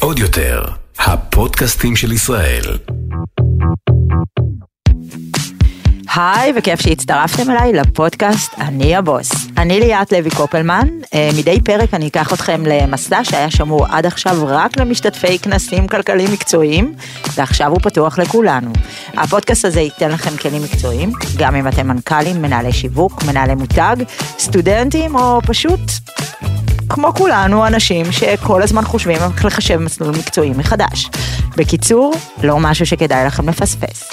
עוד יותר, הפודקאסטים של ישראל. היי, וכיף שהצטרפתם אליי לפודקאסט אני הבוס. אני ליאת לוי קופלמן, אה, מדי פרק אני אקח אתכם למסע שהיה שמור עד עכשיו רק למשתתפי כנסים כלכליים מקצועיים, ועכשיו הוא פתוח לכולנו. הפודקאסט הזה ייתן לכם כלים מקצועיים, גם אם אתם מנכ"לים, מנהלי שיווק, מנהלי מותג, סטודנטים או פשוט כמו כולנו, אנשים שכל הזמן חושבים איך לחשב מסלול מקצועי מחדש. בקיצור, לא משהו שכדאי לכם לפספס.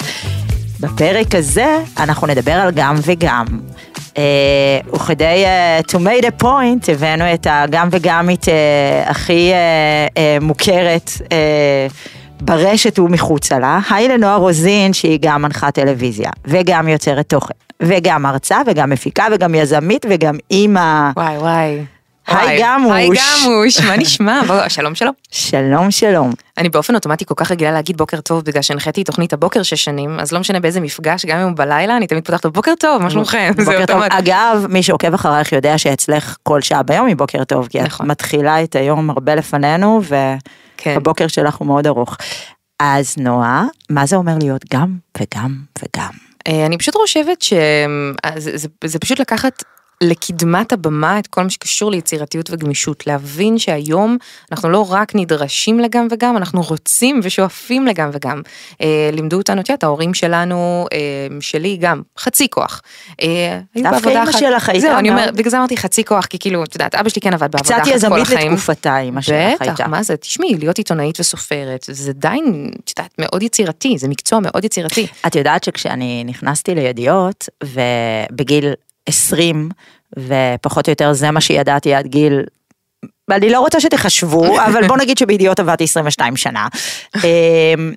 בפרק הזה אנחנו נדבר על גם וגם. אה, וכדי uh, to make a point הבאנו את הגם וגמית uh, הכי uh, uh, מוכרת uh, ברשת ומחוצה לה. היי לנועה רוזין שהיא גם מנחת טלוויזיה וגם יוצרת תוכן וגם מרצה וגם מפיקה וגם יזמית וגם אימא. וואי וואי. היי גמוש. היי גמוש, מה נשמע? בוא, שלום שלום. שלום שלום. אני באופן אוטומטי כל כך רגילה להגיד בוקר טוב בגלל שהנחיתי תוכנית הבוקר שש שנים, אז לא משנה באיזה מפגש, גם אם הוא בלילה, אני תמיד פותחת בוקר טוב, מה שלומכם? בוקר טוב. אגב, מי שעוקב אחרייך יודע שאצלך כל שעה ביום היא בוקר טוב, כי את נכון. מתחילה את היום הרבה לפנינו, כן. והבוקר שלך הוא מאוד ארוך. אז נועה, מה זה אומר להיות גם וגם וגם? אה, אני פשוט חושבת שזה פשוט לקחת לקדמת הבמה את כל מה שקשור ליצירתיות וגמישות, להבין שהיום אנחנו לא רק נדרשים לגם וגם, אנחנו רוצים ושואפים לגם וגם. אה, לימדו אותנו, את יודעת, ההורים שלנו, אה, שלי גם, חצי כוח. אה, דווקא אחת- שלך הייתה זהו, אני אומרת, בגלל זה אמרתי חצי כוח, כי כאילו, את יודעת, אבא שלי כן עבד בעבודה קצת אחת כל יזמית החיים. לתקופתה, אמא שלך הייתה. בטח, מה זה, תשמעי, להיות עיתונאית וסופרת, זה עדיין, את יודעת, מאוד יצירתי, זה מקצוע מאוד יצירתי. את יודעת שכשאני נכנסתי לידיעות, ובגיל 20, ופחות או יותר זה מה שידעתי עד גיל... אני לא רוצה שתחשבו, אבל בוא נגיד שבידיעות עבדתי 22 שנה. אמ,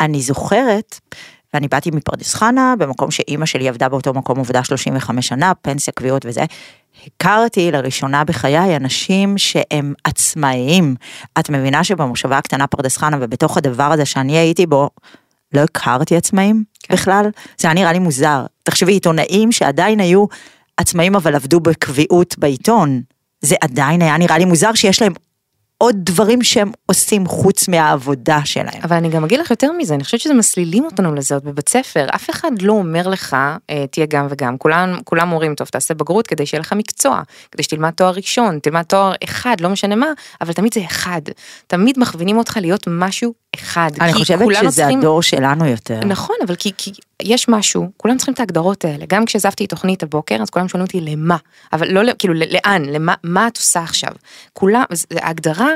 אני זוכרת, ואני באתי מפרדס חנה, במקום שאימא שלי עבדה באותו מקום עבודה 35 שנה, פנסיה קביעות וזה. הכרתי לראשונה בחיי אנשים שהם עצמאיים. את מבינה שבמושבה הקטנה פרדס חנה ובתוך הדבר הזה שאני הייתי בו, לא הכרתי עצמאים כן. בכלל, זה היה נראה לי מוזר. תחשבי, עיתונאים שעדיין היו עצמאים אבל עבדו בקביעות בעיתון, זה עדיין היה נראה לי מוזר שיש להם עוד דברים שהם עושים חוץ מהעבודה שלהם. אבל אני גם אגיד לך יותר מזה, אני חושבת שזה מסלילים אותנו לזה עוד בבית ספר, אף אחד לא אומר לך, אה, תהיה גם וגם, כולם, כולם אומרים, טוב, תעשה בגרות כדי שיהיה לך מקצוע, כדי שתלמד תואר ראשון, תלמד תואר אחד, לא משנה מה, אבל תמיד זה אחד, תמיד מכווינים אותך להיות משהו אחד. אני חושבת שזה צריכים- הדור שלנו יותר. נכון, אבל כי, כי יש משהו, כולם צריכים את ההגדרות האלה. גם כשעזבתי תוכנית הבוקר, אז כולם שואלים אותי למה, אבל לא, כאילו, לאן, למה, מה את עושה עכשיו? כולם, ההגדרה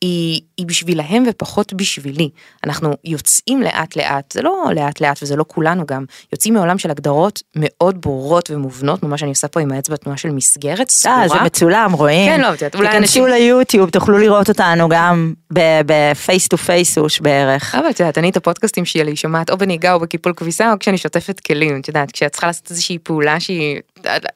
היא, היא בשבילהם ופחות בשבילי. אנחנו יוצאים לאט לאט, זה לא לאט לאט וזה לא כולנו גם, יוצאים מעולם של הגדרות מאוד ברורות ומובנות, ממש אני עושה פה עם האצבע תנועה של מסגרת סגורה. אה, זה מצולם, רואים. כן, לא, את יודעת, אולי תיכנסו אנשים- ליוטיוב, תוכלו לראות אותנו גם בפייס טו פייסוש בערך. אבל את יודעת, אני את הפודקאסטים שלי שומעת או בנהיגה או בקיפול כביסה או כשאני שוטפת כלים, את יודעת, כשאת צריכה לעשות איזושהי פעולה שהיא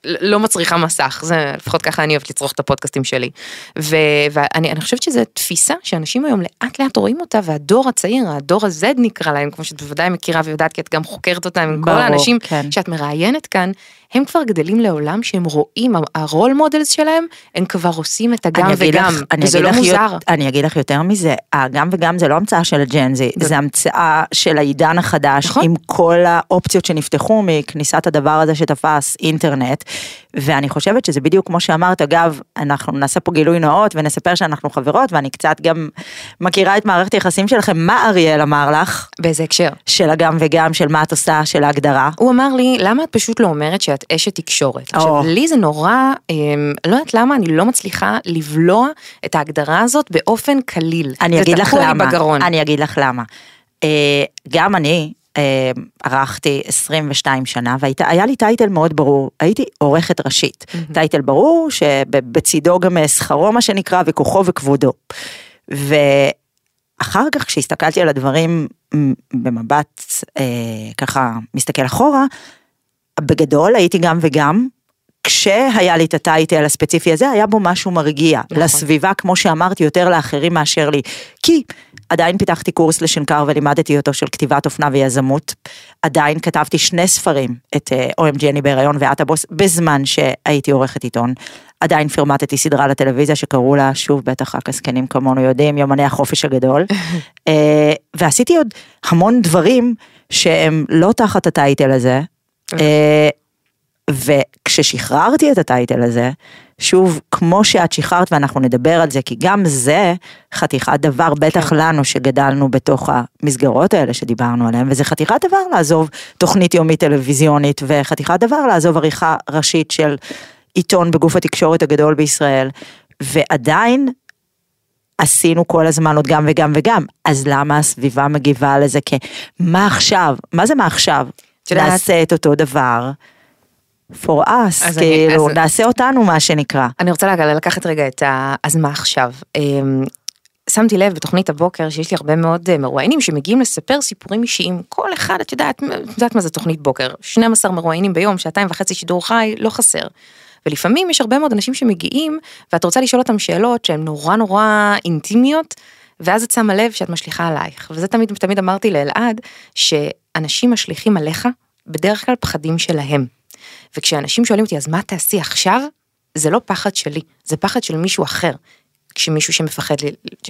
לא מצריכה מסך, זה לפחות ככה אני אוהבת לצרוך את הפודקאסטים שלי. ו- ואני אני חושבת שזו תפיסה שאנשים היום לאט לאט רואים אותה והדור הצעיר, הדור ה-Z נקרא להם, כמו שאת בוודאי מכירה ויודעת כי את גם חוקרת אותם עם כל האנשים כן. שאת מראיינת כאן, הם כבר גדלים לעולם שהם רואים, ה role models שלהם, הם כבר עושים את הגם וגם, לך- וזה לא מוזר. יות- אני אגיד לך יותר מזה, הגם וגם זה לא המצאה של ה Gen Z, זה המצאה של העידן החדש, נכון. עם כל האופציות שנפתחו מכניסת הדבר הזה שתפס אינטרנט, ואני חושבת שזה בדיוק כמו שאמרת, אגב, אנחנו נעשה פה גילוי נאות ונספר שאנחנו חברות, ואני קצת גם מכירה את מערכת היחסים שלכם, מה אריאל אמר לך? באיזה הקשר? של הגם וגם, של מה את עושה, של ההגדרה. הוא אמר לי, למה את פשוט לא אומרת שאת אשת תקשורת? או. עכשיו, לי זה נורא, אמ, לא יודעת למה, אני לא מצליחה לבלוע את ההגדרה הזאת באופן קליל. אני אגיד לך למה, בגרון. אני אגיד לך למה. אה, גם אני ערכתי 22 שנה והיה לי טייטל מאוד ברור, הייתי עורכת ראשית. טייטל ברור שבצידו גם אה, שכרו מה שנקרא וכוחו וכבודו. ואחר כך כשהסתכלתי על הדברים במבט אה, ככה מסתכל אחורה, בגדול הייתי גם וגם, כשהיה לי את הטייטל הספציפי הזה, היה בו משהו מרגיע. נכון. לסביבה, כמו שאמרתי, יותר לאחרים מאשר לי. כי עדיין פיתחתי קורס לשנקר ולימדתי אותו של כתיבת אופנה ויזמות. עדיין כתבתי שני ספרים, את אה, OMG אני בהיריון ואת הבוס, בזמן שהייתי עורכת עיתון. עדיין פרמטתי סדרה לטלוויזיה שקראו לה, שוב, בטח רק הזקנים כמונו יודעים, יומני החופש הגדול. אה, ועשיתי עוד המון דברים שהם לא תחת הטייטל הזה. וכששחררתי את הטייטל הזה, שוב, כמו שאת שחררת ואנחנו נדבר על זה, כי גם זה חתיכת דבר, בטח לנו שגדלנו בתוך המסגרות האלה שדיברנו עליהן, וזה חתיכת דבר לעזוב תוכנית יומית טלוויזיונית, וחתיכת דבר לעזוב עריכה ראשית של עיתון בגוף התקשורת הגדול בישראל, ועדיין עשינו כל הזמן עוד גם וגם וגם, אז למה הסביבה מגיבה לזה כמה עכשיו? מה זה מה עכשיו? נעשה את אותו דבר. For us, אז אני- כאילו, אז- נעשה אותנו מה שנקרא. אני רוצה רגע לקחת רגע את ה... אז מה עכשיו? אמ, שמתי לב בתוכנית הבוקר שיש לי הרבה מאוד אה, מרואיינים שמגיעים לספר סיפורים אישיים. כל אחד, את יודעת, את יודעת מה זה תוכנית בוקר. 12 מרואיינים ביום, שעתיים וחצי שידור חי, לא חסר. ולפעמים יש הרבה מאוד אנשים שמגיעים, ואת רוצה לשאול אותם שאלות שהן נורא נורא אינטימיות, ואז את שמה לב שאת משליכה עלייך. וזה תמיד, תמיד אמרתי לאלעד, שאנשים משליכים עליך בדרך כלל פחדים שלהם. וכשאנשים שואלים אותי, אז מה תעשי עכשיו? זה לא פחד שלי, זה פחד של מישהו אחר. כשמישהו שמפחד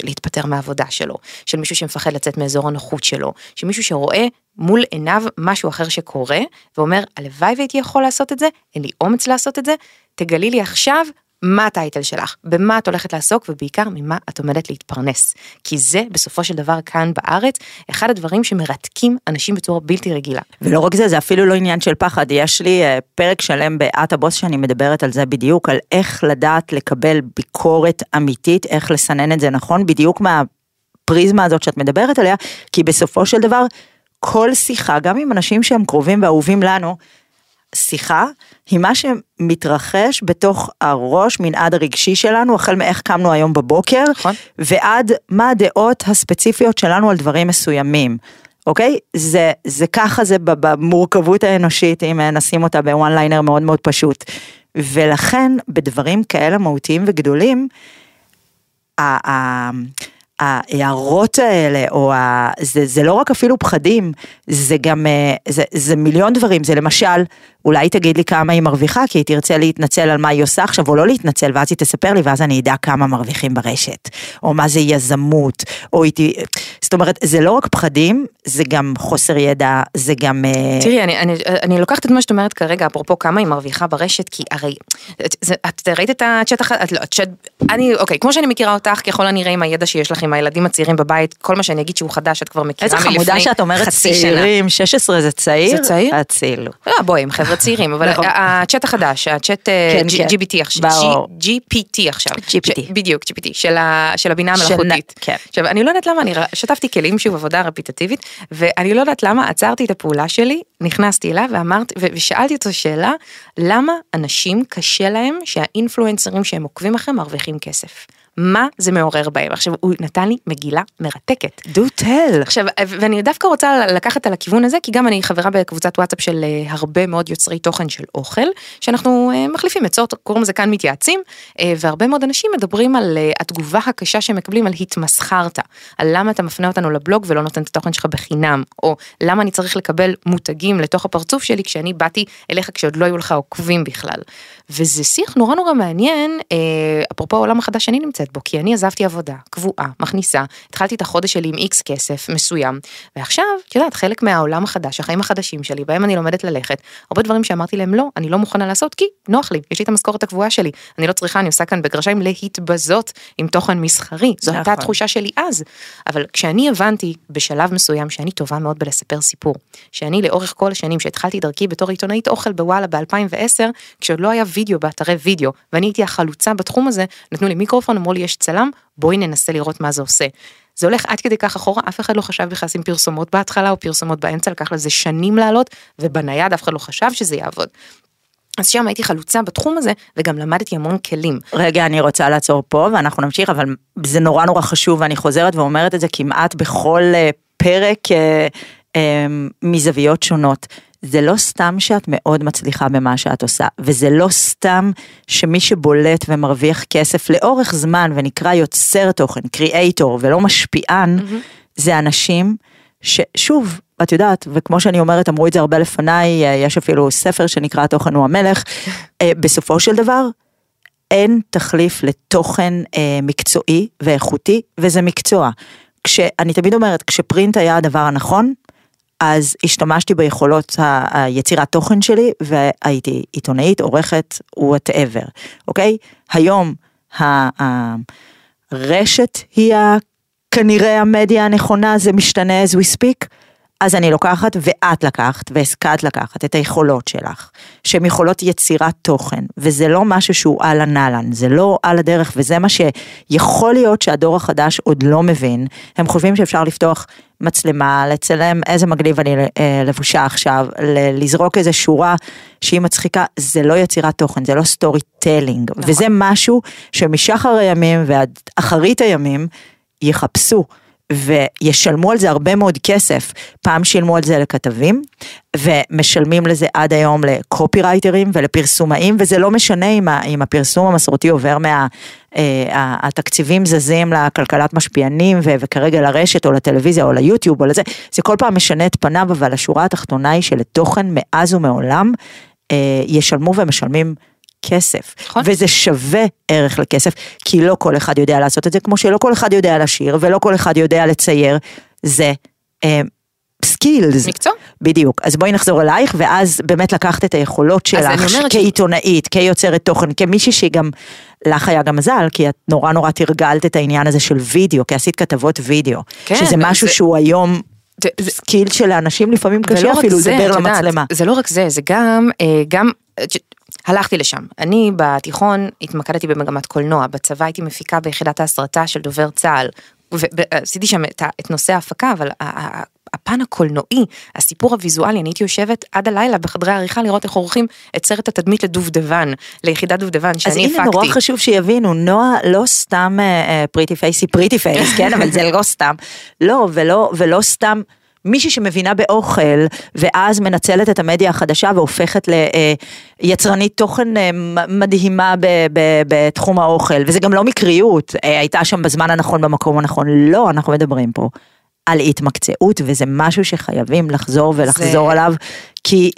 להתפטר מהעבודה שלו, של מישהו שמפחד לצאת מאזור הנוחות שלו, של מישהו שרואה מול עיניו משהו אחר שקורה, ואומר, הלוואי והייתי יכול לעשות את זה, אין לי אומץ לעשות את זה, תגלי לי עכשיו מה הטייטל שלך, במה את הולכת לעסוק, ובעיקר ממה את עומדת להתפרנס. כי זה בסופו של דבר כאן בארץ, אחד הדברים שמרתקים אנשים בצורה בלתי רגילה. ולא רק זה, זה אפילו לא עניין של פחד, יש לי אה, פרק שלם ב"את הבוס" שאני מדברת על זה בדיוק, על איך לדעת לקבל ביקורת אמיתית, איך לסנן את זה נכון, בדיוק מהפריזמה הזאת שאת מדברת עליה, כי בסופו של דבר, כל שיחה, גם עם אנשים שהם קרובים ואהובים לנו, שיחה היא מה שמתרחש בתוך הראש, מנעד הרגשי שלנו, החל מאיך קמנו היום בבוקר, נכון. ועד מה הדעות הספציפיות שלנו על דברים מסוימים. אוקיי? זה, זה ככה זה במורכבות האנושית, אם נשים אותה בוואן ליינר מאוד מאוד פשוט. ולכן, בדברים כאלה מהותיים וגדולים, ה- ה- ההערות האלה, או ה... זה, זה לא רק אפילו פחדים, זה גם, אה, זה, זה מיליון דברים, זה למשל, אולי תגיד לי כמה היא מרוויחה, כי היא תרצה להתנצל על מה היא עושה עכשיו, או לא להתנצל, ואז היא תספר לי, ואז אני אדע כמה מרוויחים ברשת, או מה זה יזמות, או ת... זאת אומרת, זה לא רק פחדים, זה גם חוסר ידע, זה גם... אה, תראי, אני, אני, אני לוקחת את מה שאת אומרת כרגע, אפרופו כמה היא מרוויחה ברשת, כי הרי, את, זה, את ראית את הצ'אט את לא, הצ'אט, אני, אוקיי, כמו שאני מכירה אותך, ככל הנראה עם הידע שיש לך עם הילדים הצעירים בבית, כל מה שאני אגיד שהוא חדש, את כבר מכירה איזה מלפני חמודה שאת אומרת חצי שנה. צעירים, 16 זה צעיר? זה צעיר? אצילו. לא, בואי, הם חבר'ה צעירים, אבל נכון. הצ'אט החדש, הצ'אט אה, כן, כן. GPT עכשיו, ברור. GPT עכשיו, GPT. בדיוק, GPT, של הבינה המלאכותית. כן. עכשיו, אני לא יודעת למה, אני שטפתי כלים, שוב, עבודה רפיטטיבית, ואני לא יודעת למה עצרתי את הפעולה שלי, נכנסתי אליו ואמרתי, ושאלתי אותו שאלה, למה אנשים קשה להם שהאינפלואנסרים שהם עוקבים אחריהם מרוויחים כסף? מה זה מעורר בהם? עכשיו, הוא נתן לי מגילה מרתקת. do tell. עכשיו, ואני דווקא רוצה לקחת על הכיוון הזה, כי גם אני חברה בקבוצת וואטסאפ של אה, הרבה מאוד יוצרי תוכן של אוכל, שאנחנו אה, מחליפים עצות, קוראים לזה כאן מתייעצים, אה, והרבה מאוד אנשים מדברים על התגובה הקשה שהם מקבלים על התמסחרת, על למה אתה מפנה אותנו לבלוג ולא נותן את התוכן שלך בחינם, או למה אני צריך לקבל מותגים לתוך הפרצוף שלי כשאני באתי אליך כשעוד לא היו לך עוקבים בכלל. וזה שיח נורא נורא מעניין, אה, אפרופו העולם החדש שאני נמצאת בו, כי אני עזבתי עבודה קבועה, מכניסה, התחלתי את החודש שלי עם איקס כסף מסוים, ועכשיו, את יודעת, חלק מהעולם החדש, החיים החדשים שלי, בהם אני לומדת ללכת, הרבה דברים שאמרתי להם לא, אני לא מוכנה לעשות, כי נוח לי, יש לי את המשכורת הקבועה שלי, אני לא צריכה, אני עושה כאן בגרשיים להתבזות עם תוכן מסחרי, זו הייתה נכון. התחושה שלי אז, אבל כשאני הבנתי בשלב מסוים שאני טובה מאוד בלספר סיפור, שאני לאורך כל השנים שהתחלתי דרכי בתור עיתונאית אוכל בוואלה ב-2010, כשעוד לא היה וידאו באתרי וידאו, ואני הייתי החלוצה בתחום הזה, נתנו לי מיקרופון, אמרו לי יש צלם, בואי ננסה לראות מה זה עושה. זה הולך עד כדי כך אחורה, אף אחד לא חשב בכלל לשים פרסומות בהתחלה או פרסומות באמצע, לקח לזה שנים לעלות, ובנייד אף אחד לא חשב שזה יעבוד. אז שם הייתי חלוצה בתחום הזה, וגם למדתי המון כלים. רגע, אני רוצה לעצור פה ואנחנו נמשיך, אבל זה נורא נורא חשוב ואני חוזרת ואומרת את זה כמעט בכל אה, פרק אה, מזוויות שונות. זה לא סתם שאת מאוד מצליחה במה שאת עושה, וזה לא סתם שמי שבולט ומרוויח כסף לאורך זמן ונקרא יוצר תוכן, קריאייטור ולא משפיען, mm-hmm. זה אנשים ששוב, את יודעת, וכמו שאני אומרת, אמרו את זה הרבה לפניי, יש אפילו ספר שנקרא התוכן הוא המלך, אה, בסופו של דבר, אין תחליף לתוכן אה, מקצועי ואיכותי, וזה מקצוע. כשאני תמיד אומרת, כשפרינט היה הדבר הנכון, אז השתמשתי ביכולות היצירת תוכן שלי והייתי עיתונאית, עורכת, וואטאבר, אוקיי? היום הרשת היא כנראה המדיה הנכונה, זה משתנה as we speak. אז אני לוקחת ואת לקחת והשכלת לקחת את היכולות שלך, שהן יכולות יצירת תוכן, וזה לא משהו שהוא על הנהלן, זה לא על הדרך, וזה מה שיכול להיות שהדור החדש עוד לא מבין, הם חושבים שאפשר לפתוח מצלמה, לצלם איזה מגניב אני אה, לבושה עכשיו, לזרוק איזה שורה שהיא מצחיקה, זה לא יצירת תוכן, זה לא storytelling, נכון. וזה משהו שמשחר הימים ועד אחרית הימים יחפשו. וישלמו על זה הרבה מאוד כסף. פעם שילמו על זה לכתבים, ומשלמים לזה עד היום לקופי רייטרים ולפרסומאים, וזה לא משנה אם, אם הפרסום המסורתי עובר מה... אה, התקציבים זזים לכלכלת משפיענים ו, וכרגע לרשת או לטלוויזיה או ליוטיוב או לזה, זה כל פעם משנה את פניו, אבל השורה התחתונה היא שלתוכן מאז ומעולם אה, ישלמו ומשלמים כסף, נכון. וזה שווה ערך לכסף, כי לא כל אחד יודע לעשות את זה, כמו שלא כל אחד יודע לשיר, ולא כל אחד יודע לצייר, זה skills. אה, מקצוע. בדיוק, אז בואי נחזור אלייך, ואז באמת לקחת את היכולות שלך כעיתונאית, ש... כיוצרת תוכן, כמישהי שהיא גם, לך היה גם מזל, כי את נורא נורא תרגלת את העניין הזה של וידאו, כי עשית כתבות וידאו, כן, שזה משהו זה... שהוא היום זה skill שלאנשים לפעמים קשה אפילו לדבר למצלמה. זה לא רק זה, זה גם, אה, גם, הלכתי לשם. אני בתיכון התמקדתי במגמת קולנוע, בצבא הייתי מפיקה ביחידת ההסרטה של דובר צה"ל. ועשיתי שם את, את נושא ההפקה, אבל הפן הקולנועי, הסיפור הוויזואלי, אני הייתי יושבת עד הלילה בחדרי העריכה לראות איך עורכים את סרט התדמית לדובדבן, ליחידת דובדבן שאני הפקתי. אז הנה נורא חשוב שיבינו, נועה לא סתם pretty face pretty face, כן, אבל זה לא סתם, לא, ולא, ולא סתם. מישהי שמבינה באוכל, ואז מנצלת את המדיה החדשה והופכת ליצרנית תוכן אה, מדהימה בתחום האוכל, וזה גם לא מקריות, אה, הייתה שם בזמן הנכון במקום הנכון, לא, אנחנו מדברים פה על התמקצעות, וזה משהו שחייבים לחזור ולחזור זה... עליו, כי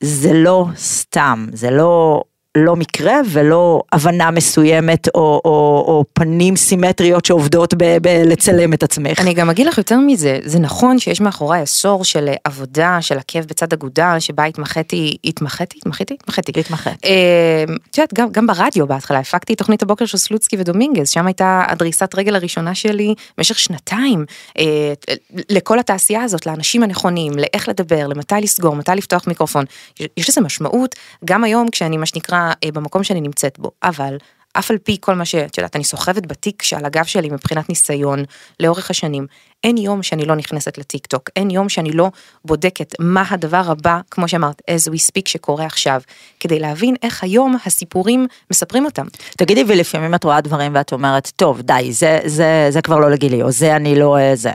זה לא סתם, זה לא... לא מקרה ולא הבנה מסוימת או, או, או פנים סימטריות שעובדות בלצלם את עצמך. אני גם אגיד לך יותר מזה, זה נכון שיש מאחורי עשור של עבודה, של עקב בצד אגודל, שבה התמחיתי, התמחיתי, התמחיתי, התמחיתי. התמחית. אה, את יודעת, גם, גם ברדיו בהתחלה, הפקתי את תוכנית הבוקר של סלוצקי ודומינגז, שם הייתה הדריסת רגל הראשונה שלי במשך שנתיים, אה, לכל התעשייה הזאת, לאנשים הנכונים, לאיך לדבר, למתי לסגור, מתי לפתוח מיקרופון. יש לזה משמעות, גם היום כשאני מה שנקרא במקום שאני נמצאת בו, אבל אף על פי כל מה שאת יודעת, אני סוחבת בתיק שעל הגב שלי מבחינת ניסיון לאורך השנים, אין יום שאני לא נכנסת לטיק טוק, אין יום שאני לא בודקת מה הדבר הבא, כמו שאמרת, as we speak שקורה עכשיו, כדי להבין איך היום הסיפורים מספרים אותם. תגידי, ולפעמים את רואה דברים ואת אומרת, טוב, די, זה, זה, זה כבר לא לגילי, או זה אני לא אה, זה.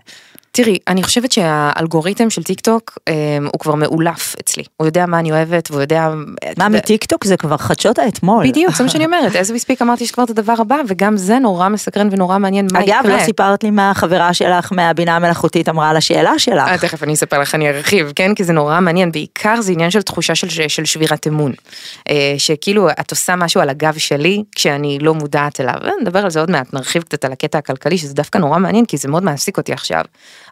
תראי, אני חושבת שהאלגוריתם של טיק טוק אה, הוא כבר מאולף אצלי. הוא יודע מה אני אוהבת והוא יודע... מה מטיק טוק זה כבר חדשות האתמול. בדיוק, זה מה שאני אומרת. we speak אמרתי שכבר את הדבר הבא, וגם זה נורא מסקרן ונורא מעניין מה יקרה. אגב, לא סיפרת לי מה החברה שלך מהבינה המלאכותית אמרה על השאלה שלך. אה, תכף אני אספר לך, אני ארחיב, כן? כי זה נורא מעניין. בעיקר זה עניין של תחושה של, של שבירת אמון. אה, שכאילו את עושה משהו על הגב שלי כשאני לא מודעת אליו. נדבר על זה עוד מעט, נרחיב קצת על הקטע הכלכלי, שזה דווקא נורא מעניין, כי זה מאוד מעסיק אותי עכשיו.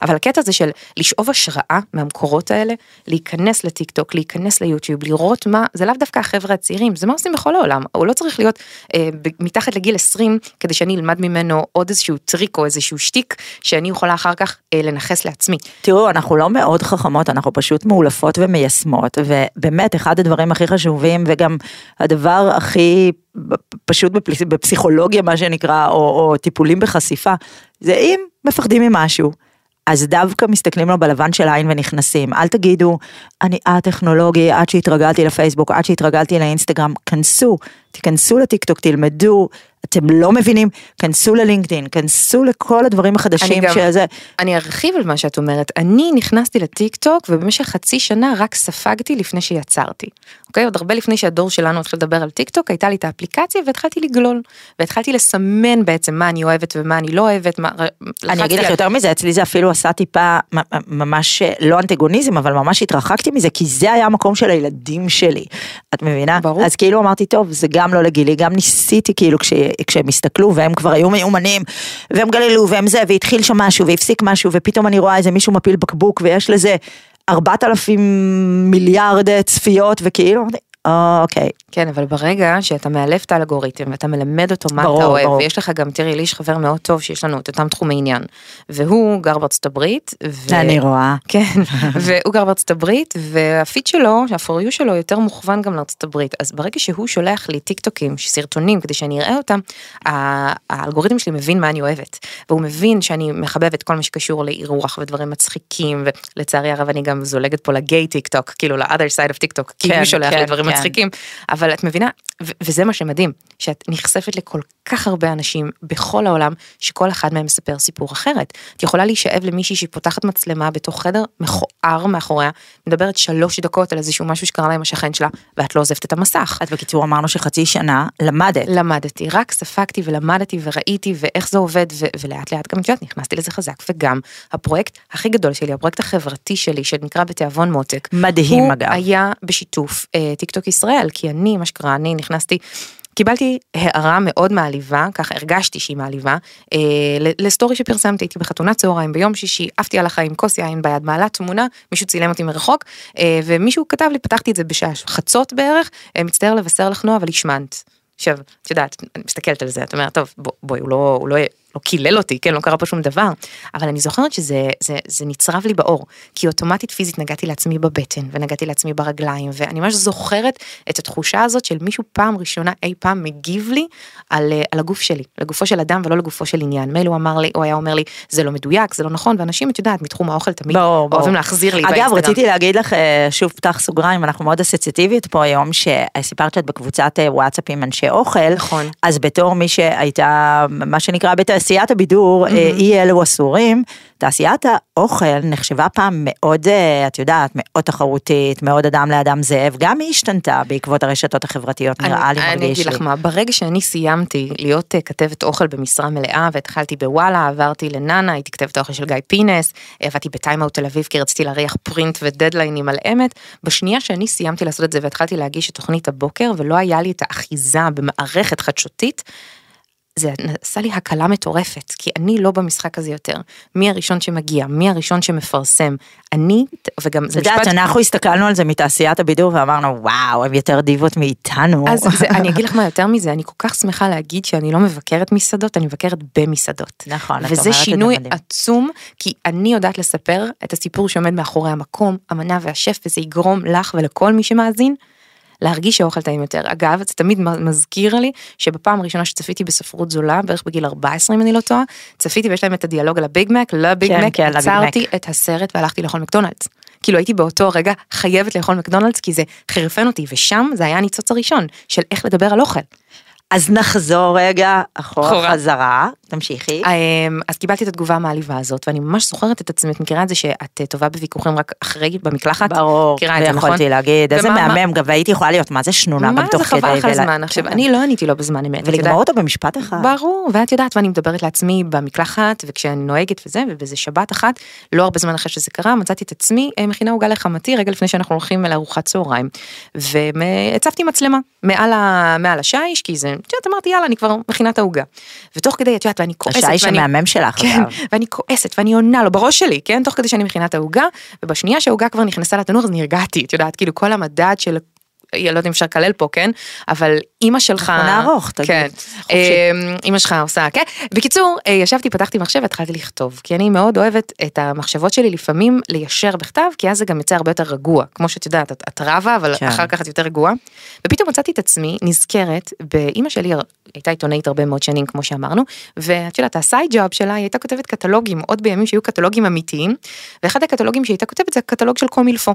אבל הקטע הזה של לשאוב השראה מהמקורות האלה, להיכנס לטיק טוק, להיכנס ליוטיוב, לראות מה, זה לאו דווקא החבר'ה הצעירים, זה מה עושים בכל העולם, הוא לא צריך להיות אה, מתחת לגיל 20 כדי שאני אלמד ממנו עוד איזשהו טריק או איזשהו שטיק שאני יכולה אחר כך אה, לנכס לעצמי. תראו, אנחנו לא מאוד חכמות, אנחנו פשוט מאולפות ומיישמות, ובאמת אחד הדברים הכי חשובים וגם הדבר הכי פשוט בפסיכולוגיה מה שנקרא, או, או טיפולים בחשיפה, זה אם מפחדים ממשהו. אז דווקא מסתכלים לו בלבן של העין ונכנסים. אל תגידו, אני א-טכנולוגי, עד שהתרגלתי לפייסבוק, עד שהתרגלתי לאינסטגרם, כנסו, תיכנסו לטיקטוק, תלמדו, אתם לא מבינים, כנסו ללינקדאין, כנסו לכל הדברים החדשים גם- שזה, אני ארחיב על מה שאת אומרת, אני נכנסתי לטיק טוק ובמשך חצי שנה רק ספגתי לפני שיצרתי. אוקיי? עוד הרבה לפני שהדור שלנו התחיל לדבר על טיק טוק, הייתה לי את האפליקציה והתחלתי לגלול. והתחלתי לסמן בעצם מה אני אוהבת ומה אני לא אוהבת. מה, אני אגיד לך על- יותר מזה, אצלי זה אפילו עשה טיפה ממש אה, לא אנטגוניזם, אבל ממש התרחקתי מזה, כי זה היה המקום של הילדים שלי. את מבינה? ברור. אז כאילו אמרתי, טוב, זה גם לא לגילי, גם ניסיתי כאילו כש, כשהם הסתכלו והם כבר היו מיומנים, והם גללו והם זה, והתחיל שם משהו והפסיק משהו, ופתאום אני רואה איזה מישהו מפיל בקבוק ויש לזה 4,000 מיליארד צפיות, וכאילו, אמרתי, "אה, אוקיי, כן, אבל ברגע שאתה מאלף את האלגוריתם ואתה מלמד אותו מה ברור, אתה אוהב, ברור. ויש לך גם, תראי, לי יש חבר מאוד טוב שיש לנו את אותם תחומי עניין, והוא גר בארצות הברית, ו... אני רואה. כן, והוא גר בארצות הברית, והפיד שלו, ה-for you שלו יותר מוכוון גם לארצות הברית, אז ברגע שהוא שולח לי טיק טוקים, סרטונים, כדי שאני אראה אותם, האלגוריתם שלי מבין מה אני אוהבת, והוא מבין שאני מחבבת כל מה שקשור לאירוח ודברים מצחיקים, ולצערי הרב אני גם זולגת פה לגיי טיק טוק, כאילו ל-other side of טיק טוק, כי כן, הוא שולח כן, לי דברים כן. מצחיקים, אבל את מבינה, ו- וזה מה שמדהים, שאת נחשפת לכל כך הרבה אנשים בכל העולם, שכל אחד מהם מספר סיפור אחרת. את יכולה להישאב למישהי שפותחת מצלמה בתוך חדר מכוער מאחוריה, מדברת שלוש דקות על איזשהו משהו שקרה לה עם השכן שלה, ואת לא עוזבת את המסך. אז בקיצור אמרנו שחצי שנה למדת. למדתי, רק ספגתי ולמדתי וראיתי ואיך זה עובד ו- ולאט לאט גם את יודעת נכנסתי לזה חזק וגם הפרויקט הכי גדול שלי הפרויקט החברתי שלי שנקרא בתיאבון מותק. מדהים, הוא אגב. היה בשיתוף אה, טיק טוק ישראל כי אני מה שקרה אני נכנסתי. קיבלתי הערה מאוד מעליבה, ככה הרגשתי שהיא מעליבה, אה, לסטורי שפרסמתי, הייתי בחתונת צהריים ביום שישי, עפתי על החיים, כוס יין ביד, מעלה תמונה, מישהו צילם אותי מרחוק, אה, ומישהו כתב לי, פתחתי את זה בשעה חצות בערך, אה, מצטער לבשר לך נועה, אבל השמנת. עכשיו, את יודעת, אני מסתכלת על זה, את אומרת, טוב, בוא, בואי, הוא לא, הוא לא, לא קילל אותי, כן, לא קרה פה שום דבר, אבל אני זוכרת שזה זה, זה נצרב לי בעור, כי אוטומטית פיזית נגעתי לעצמי בבטן, ונגעתי לעצמי ברגליים, ואני ממש זוכרת את התחושה הזאת של מישהו פעם ראשונה אי פעם מגיב לי על, אה, על הגוף שלי, לגופו של אדם ולא לגופו של עניין. מילא הוא אמר לי, הוא היה אומר לי, זה לא מדויק, זה לא נכון, ואנשים, את יודעת, מתחום האוכל תמיד ברור, ברור. אוהבים להחזיר לי אגב, באינסטגרם. רציתי להגיד לך, אה, שוב פתח סוגריים, אנחנו מאוד אסוציאטיביות פה היום, שסיפרת שאת בקבוצת אה, וואטסאפ עם אנשי אוכל. נכון. אז בתור מי שהייתה, מה שנקרא, בתעשיית הבידור, אה, אי אלו אסורים, תעשיית האוכל נחשבה פעם מאוד, אה, את יודעת, מאוד תחרותית, מאוד אדם לאדם זאב, גם היא השתנתה בעקבות הרשתות החברתיות, נראה לי, אני מרגיש אגיד לי. לך מה, ברגע שאני סיימתי להיות אה, כתבת אוכל במשרה מלאה והתחלתי בוואלה, עברתי לנאנה, הייתי כתבת האוכל של גיא פינס, עבדתי בטיימאוט תל אביב כי רציתי להריח פרינט ודדליינים על אמת. בשנייה שאני סיימתי לעשות את זה והתחלתי להגיש את תוכנית הבוקר ולא היה לי את האחיזה במערכת חדשותית, זה עשה לי הקלה מטורפת, כי אני לא במשחק הזה יותר. מי הראשון שמגיע, מי הראשון שמפרסם. אני, וגם את זה יודעת, משפט... אנחנו הסתכלנו על זה מתעשיית הבידור ואמרנו, וואו, הם יותר דיבות מאיתנו. אז זה, אני אגיד לך מה יותר מזה, אני כל כך שמחה להגיד שאני לא מבקרת מסעדות, אני מבקרת במסעדות. נכון, את אומרת וזה את זה שינוי מדהים. עצום, כי אני יודעת לספר את הסיפור שעומד מאחורי המקום, המנה והשף, וזה יגרום לך ולכל מי שמאזין. להרגיש שהאוכל טעים יותר. אגב, זה תמיד מזכיר לי שבפעם הראשונה שצפיתי בספרות זולה, בערך בגיל 14 אם אני לא טועה, צפיתי ויש להם את הדיאלוג על הביג מק, לביג כן, מק, כן, עצרתי. את הסרט והלכתי לאכול מקדונלדס. כאילו הייתי באותו רגע חייבת לאכול מקדונלדס כי זה חירפן אותי ושם זה היה הניצוץ הראשון של איך לדבר על אוכל. אז נחזור רגע אחורה. חזרה, תמשיכי. אמ, אז קיבלתי את התגובה המעליבה הזאת ואני ממש זוכרת את עצמי את מכירה את זה שאת אה, טובה בוויכוחים רק אחרי במקלחת ברור, זה נכון ויכולתי להגיד, איזה מהמם, גם והייתי יכולה להיות, מה זה שנונה מה גם תוך זה כדי. חבל לך על ולה- הזמן עכשיו כן. אני לא עניתי לו בזמן אמת. ולגמור אותו במשפט אחד. ברור ואת יודעת ואני מדברת לעצמי במקלחת וכשאני נוהגת וזה ובאיזה שבת אחת לא הרבה זמן אחרי שזה קרה מצאתי את עצמי אה, מכינה עוגה לחמתי רגע לפני שאנחנו הולכים לארוחת צהריים והצבתי מצלמה מעל השיש כי זה את יודעת אמרתי יאללה אני כבר מכינה את העוגה. ותוך כדי את יודעת ואני כועסת השיש ואני, המהמם שלך, כן, אגב. ואני כועסת ואני עונה לו בראש שלי, כן, תוך כדי שאני מכינה את העוגה, ובשנייה שהעוגה כבר נכנסה לתנור אז נרגעתי, את יודעת, כאילו כל המדד של... לא יודעת אם אפשר לקלל פה, כן? אבל אימא שלך... אנחנו נערוך, תגיד. כן. חופשי. אמ, אימא שלך עושה, כן? בקיצור, אה, ישבתי, פתחתי מחשב והתחלתי לכתוב, כי אני מאוד אוהבת את המחשבות שלי לפעמים ליישר בכתב, כי אז זה גם יוצא הרבה יותר רגוע, כמו שאת יודעת, את, את רבה, אבל כן. אחר כך את יותר רגועה. ופתאום מצאתי את עצמי נזכרת באימא שלי, הייתה עיתונאית הרבה מאוד שנים, כמו שאמרנו, ואת יודעת, הסייד ג'וב שלה, היא הייתה כותבת קטלוגים, עוד בימים שהיו קטלוגים אמיתיים, ואחד הקטלוגים שהיא הייתה כותבת זה הקטלוג של קומילפו.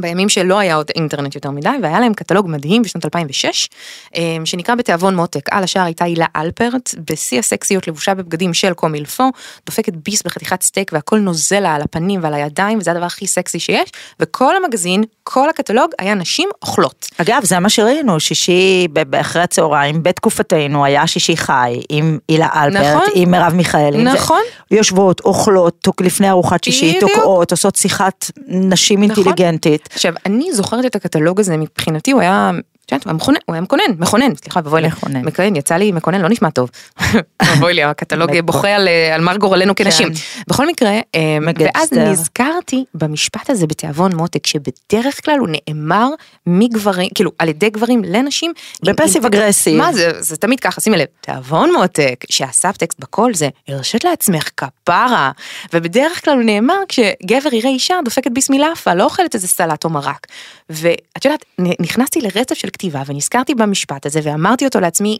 בימים שלא היה עוד אינטרנט יותר מדי, והיה להם קטלוג מדהים בשנת 2006, אה, שנקרא בתיאבון מותק. על השער הייתה הילה אלפרט, בשיא הסקסיות לבושה בבגדים של קומילפו, דופקת ביס בחתיכת סטייק והכל נוזל לה על הפנים ועל הידיים, וזה הדבר הכי סקסי שיש, וכל המגזין, כל הקטלוג היה נשים אוכלות. אגב, זה מה שראינו, שישי אחרי הצהריים, בתקופתנו היה שישי חי, עם הילה אלפרט, נכון. עם מרב מיכאלי. נכון. יושבות, אוכלות, תוק- לפני ארוחת שישי. תוקעות, עושות שיחת נשים נכון. אינטליגנטית. עכשיו, אני זוכרת את הקטלוג הזה, מבחינתי הוא היה... יודעת, הוא היה מכונן, הוא היה מכונן, מכונן, סליחה, ובואי לי, מכונן. יצא לי מכונן, לא נשמע טוב. בואי לי, הקטלוג בוכה על, אה, על מר גורלנו כנשים. בכל מקרה, אה. ואז נזכרתי במשפט הזה בתיאבון מותק, שבדרך כלל הוא נאמר מגברים, כאילו, על ידי גברים לנשים. ב passive aggressive. מה זה, זה תמיד ככה, שימי לב, תיאבון מותק, שהסאבטקסט בכל זה, הרשת לעצמך כפרה, ובדרך כלל הוא נאמר כשגבר יראה אישה דופקת ביסמילאפה, לא אוכלת איזה סלט או מרק. ואת יודעת, נכנסתי לרצף של כתיבה ונזכרתי במשפט הזה ואמרתי אותו לעצמי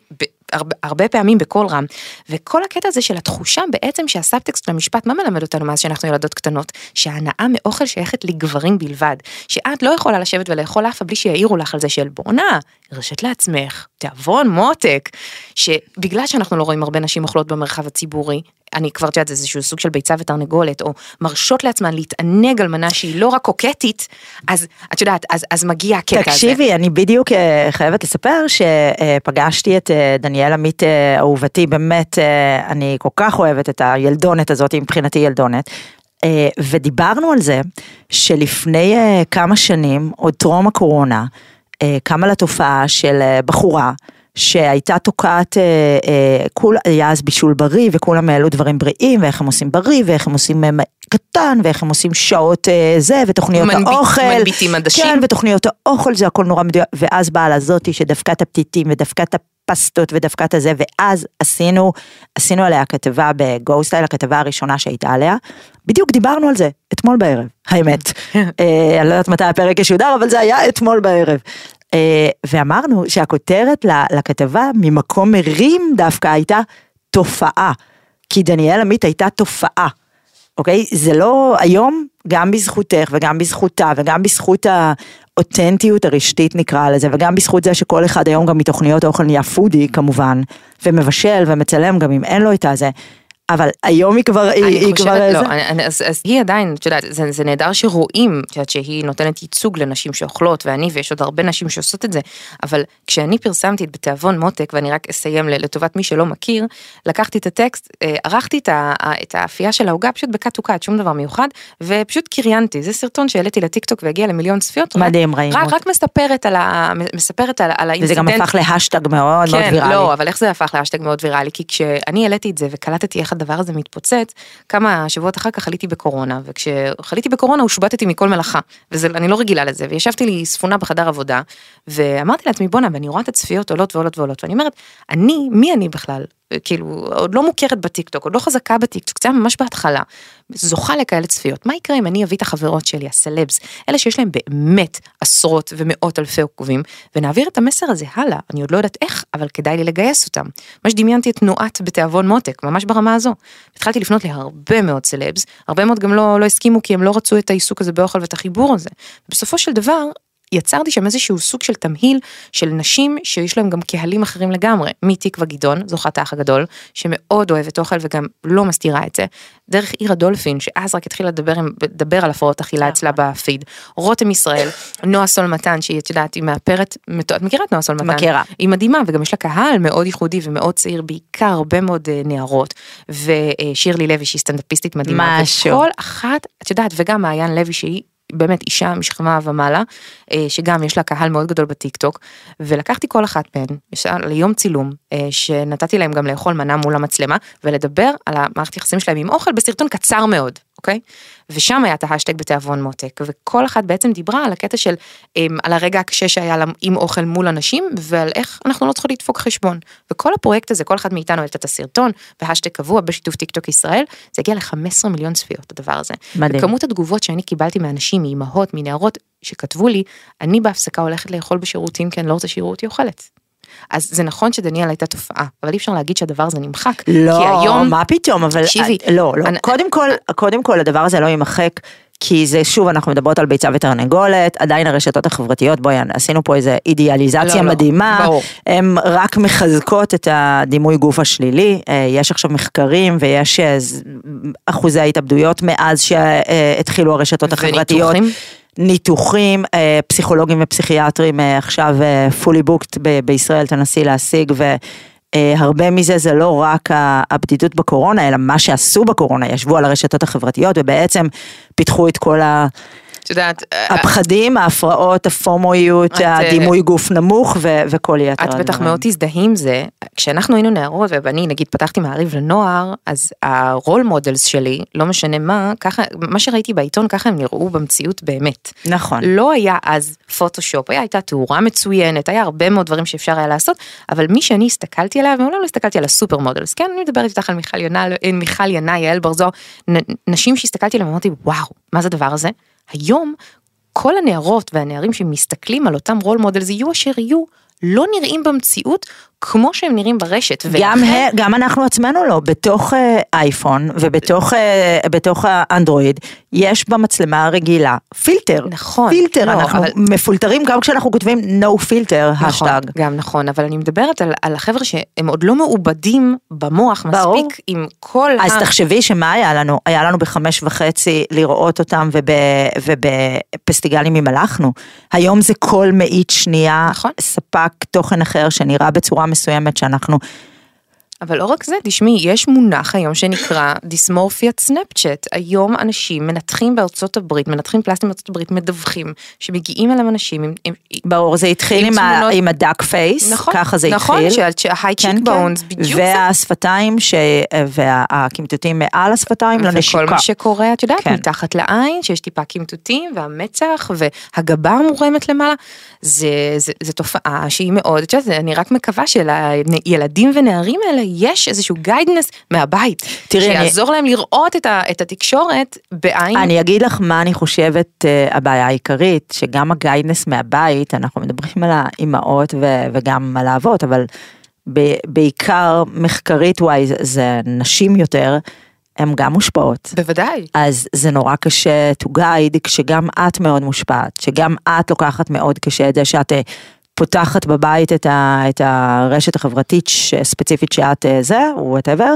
הרבה, פעמים בקול רם, וכל הקטע הזה של התחושה בעצם שהסאבטקסט של המשפט, מה מלמד אותנו מאז שאנחנו ילדות קטנות? שההנאה מאוכל שייכת לגברים בלבד, שאת לא יכולה לשבת ולאכול לאפה בלי שיעירו לך על זה של בואנה, הרשת לעצמך, תיאבון מותק, שבגלל שאנחנו לא רואים הרבה נשים אוכלות במרחב הציבורי, אני כבר יודעת, זה איזשהו סוג של ביצה ותרנגולת, או מרשות לעצמן להתענג על מנה שהיא לא רק קוקטית, אז את יודעת, אז, אז מגיע הקטע הזה. תקשיבי, אני בדיוק אה, חייבת לספר שפגשתי את אה, דניאל עמית אה, אהובתי, באמת, אני כל כך אוהבת את הילדונת הזאת, מבחינתי ילדונת. אה, ודיברנו על זה שלפני אה, כמה שנים, עוד טרום הקורונה, אה, קמה לתופעה של אה, בחורה שהייתה תוקעת, אה, אה, כול, היה אז בישול בריא וכולם העלו דברים בריאים ואיך הם עושים בריא ואיך הם עושים אה, קטן ואיך הם עושים שעות אה, זה ותוכניות מנביט- האוכל. מנביטים עדשים. כן, ותוכניות האוכל זה הכל נורא מדויק, ואז באה לה זאתי שדפקה את הפתיתים ודפקה את הפסטות ודפקה את הזה, ואז עשינו, עשינו עליה כתבה בגו-סטייל, הכתבה הראשונה שהייתה עליה, בדיוק דיברנו על זה, אתמול בערב, האמת. אה, אני לא יודעת מתי הפרק ישודר, אבל זה היה אתמול בערב. אה, ואמרנו שהכותרת לכתבה ממקום מרים דווקא הייתה תופעה, כי דניאל עמית הייתה תופעה. אוקיי? זה לא, היום, גם בזכותך וגם בזכותה וגם בזכות האותנטיות הרשתית נקרא לזה, וגם בזכות זה שכל אחד היום גם מתוכניות האוכל נהיה פודי כמובן, ומבשל ומצלם גם אם אין לו את הזה, אבל היום היא כבר, היא, היא כבר חושבת, איזה... לא, אני, אני, אז, אז היא עדיין, את יודעת, זה, זה נהדר שרואים, את יודעת, שהיא נותנת ייצוג לנשים שאוכלות, ואני ויש עוד הרבה נשים שעושות את זה, אבל כשאני פרסמתי את בתיאבון מותק, ואני רק אסיים לטובת מי שלא מכיר, לקחתי את הטקסט, אה, ערכתי את, ה, את האפייה של העוגה פשוט ב cut to cut, שום דבר מיוחד, ופשוט קריינתי, זה סרטון שהעליתי לטיקטוק והגיע למיליון צפיות, מדהים, רק, ראינו רק. רק מספרת על, ה, מספרת על, על וזה גם ה incident. הפך להשטג מאוד מאוד כן, ויראלי. לא, אבל איך זה הפך להשטג מאוד ויראלי? כי כשאני העליתי את זה וקלטתי איך הדבר הזה מתפוצץ, כמה שבועות אחר כך חליתי בקורונה, וכשחליתי בקורונה הושבתתי מכל מלאכה, ואני לא רגילה לזה, וישבתי לי ספונה בחדר עבודה, ואמרתי לעצמי בואנה, ואני רואה את הצפיות עולות ועולות ועולות, ואני אומרת, אני, מי אני בכלל? כאילו, עוד לא מוכרת בטיקטוק, עוד לא חזקה בטיקטוק, זה היה ממש בהתחלה, זוכה לכאלה צפיות, מה יקרה אם אני אביא את החברות שלי, הסלבס, אלה שיש להם באמת עשרות ומאות אלפי עוקבים, ונעביר את המסר הזה הלאה, אני עוד לא יודעת איך, אבל כדאי לי לגייס אותם. ממש דמיינתי את תנועת בתיאבון מותק, ממש ברמה הזו. התחלתי לפנות להרבה מאוד סלבס, הרבה מאוד גם לא, לא הסכימו כי הם לא רצו את העיסוק הזה באוכל ואת החיבור הזה. בסופו של דבר, יצרתי שם איזשהו סוג של תמהיל של נשים שיש להם גם קהלים אחרים לגמרי, מתקווה גדעון, זוכת האח הגדול, שמאוד אוהבת אוכל וגם לא מסתירה את זה, דרך עיר הדולפין, שאז רק התחילה לדבר, עם- לדבר על הפרעות אכילה אצלה בפיד, רותם ישראל, נועה סול מתן, שהיא, את יודעת, היא מאפרת, את מכירה את נועה סול מתן? מכירה. היא מדהימה, וגם יש לה קהל מאוד ייחודי ומאוד צעיר, בעיקר הרבה מאוד אה, נערות, ושירלי לוי שהיא סטנדאפיסטית מדהימה, משהו. וכל אחת, את יודעת, וגם מעיין לוי שהיא באמת אישה משכמה ומעלה, אה, שגם יש לה קהל מאוד גדול בטיק טוק, ולקחתי כל אחת מהן ליום צילום, אה, שנתתי להם גם לאכול מנה מול המצלמה, ולדבר על המערכת יחסים שלהם עם אוכל בסרטון קצר מאוד, אוקיי? ושם היה את ההשטג בתיאבון מותק, וכל אחת בעצם דיברה על הקטע של, אה, על הרגע הקשה שהיה לה עם אוכל מול אנשים, ועל איך אנחנו לא צריכות לדפוק חשבון. וכל הפרויקט הזה, כל אחד מאיתנו העלתה את הסרטון, והשטג קבוע בשיתוף טיק טוק ישראל, זה הגיע ל-15 מיליון צפיות, הדבר הזה. מדהים. וכמות התגובות שאני קיבלתי מאנשים, מאימהות, מנערות, שכתבו לי, אני בהפסקה הולכת לאכול בשירותים כי אני לא רוצה שיראו אותי אוכלת. אז זה נכון שדניאל הייתה תופעה, אבל אי אפשר להגיד שהדבר הזה נמחק. כי לא, היום, מה פתאום, אבל תקשיבי, לא, לא, אני- קודם כל, קודם כל הדבר הזה לא יימחק, כי זה שוב אנחנו מדברות על ביצה ותרנגולת, עדיין הרשתות החברתיות, בואי עשינו פה איזה אידיאליזציה לא, לא, מדהימה, ברור. הן רק מחזקות את הדימוי גוף השלילי, אה, יש עכשיו מחקרים ויש אה, אחוזי התאבדויות מאז שהתחילו הרשתות החברתיות. וניתוחים? ניתוחים, אה, פסיכולוגים ופסיכיאטרים אה, עכשיו אה, fully booked ב- בישראל, תנסי להשיג והרבה מזה זה לא רק הבדידות בקורונה, אלא מה שעשו בקורונה, ישבו על הרשתות החברתיות ובעצם פיתחו את כל ה- את יודעת, אה, הפחדים, ההפרעות, הפומואיות, את, אה, הדימוי גוף נמוך ו- וכל יתר את בטח. מאוד תזדהי עם זה, כשאנחנו היינו נערות ואני נגיד פתחתי מעריב לנוער, אז ה role models שלי, לא משנה מה, ככה, מה שראיתי בעיתון ככה הם נראו במציאות באמת. נכון. לא היה אז פוטושופ, היה הייתה תאורה מצוינת, היה הרבה מאוד דברים שאפשר היה לעשות, אבל מי שאני הסתכלתי עליה, ומעולם לא הסתכלתי על ה super models, כן, אני מדברת איתך על מיכל ינאי, אה, מיכל ינאי, יעל בר זוהר, נשים שהסתכלתי עליהם ואמרתי, וואו, מה זה הדבר הזה? היום, כל הנערות והנערים שמסתכלים על אותם role models יהיו אשר יהיו, לא נראים במציאות כמו שהם נראים ברשת. גם, ולכן- ה- גם אנחנו עצמנו לא, בתוך אה, אייפון ובתוך אה, בתוך האנדרואיד, יש במצלמה הרגילה פילטר. נכון, פילטר, לא, אנחנו אבל- מפולטרים גם כשאנחנו כותבים no filter, נכון, השטג. גם נכון, אבל אני מדברת על, על החבר'ה שהם עוד לא מעובדים במוח ברור. מספיק עם כל אז ה... תחשבי שמה היה לנו? היה לנו בחמש וחצי לראות אותם וב, ובפסטיגלים אם הלכנו. היום זה כל מאית שנייה, נכון. ספק תוכן אחר שנראה בצורה מסוימת שאנחנו... אבל לא רק זה, תשמעי, יש מונח היום שנקרא דיסמורפיית סנאפצ'אט. היום אנשים מנתחים בארצות הברית, מנתחים פלסטים בארצות הברית, מדווחים, שמגיעים אליהם אנשים עם... עם ברור, זה התחיל עם עם, תמונות- עם ה duck face, נכון, ככה זה נכון, התחיל. שה high cheek bones, בדיוק זה. והשפתיים ש... והקמטוטים מעל השפתיים לנשיקה. וכל מה שקורה, את יודעת, כן. מתחת לעין, שיש טיפה קמטוטים, והמצח, והגבה מורמת למעלה, זה, זה, זה תופעה שהיא מאוד, את יודעת, אני רק מקווה שלילדים ונערים האלה יש איזשהו guidance מהבית, תראי, אני- שיעזור להם לראות את, ה, את התקשורת בעין. אני אגיד לך מה אני חושבת אה, הבעיה העיקרית, שגם ה guidance מהבית, אנחנו מדברים על האימהות ו- וגם על האבות, אבל ב- בעיקר מחקרית וואי, זה, זה נשים יותר, הן גם מושפעות. בוודאי. אז זה נורא קשה to guide כשגם את מאוד מושפעת, שגם את לוקחת מאוד קשה את זה שאת אה, פותחת בבית את, ה, את הרשת החברתית ש- ספציפית שאת אה, זה, וואטאבר,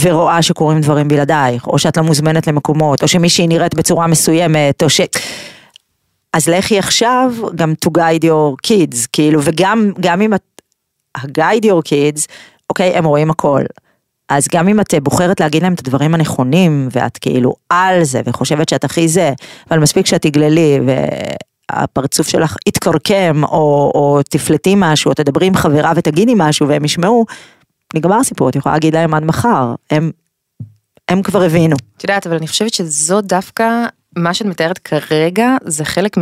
ורואה שקורים דברים בלעדייך, או שאת לא מוזמנת למקומות, או שמישהי נראית בצורה מסוימת, או ש... אז לכי עכשיו גם to guide your kids, כאילו, וגם גם אם את, ה-guide your kids, אוקיי, הם רואים הכל. אז גם אם את אה, בוחרת להגיד להם את הדברים הנכונים, ואת כאילו על זה, וחושבת שאת הכי זה, אבל מספיק שאת תגללי, והפרצוף שלך יתקרקם, או, או תפלטי משהו, או תדברי עם חברה ותגידי משהו, והם ישמעו, נגמר הסיפור, את יכולה להגיד להם עד מחר, הם, הם כבר הבינו. את יודעת, אבל אני חושבת שזו דווקא, מה שאת מתארת כרגע, זה חלק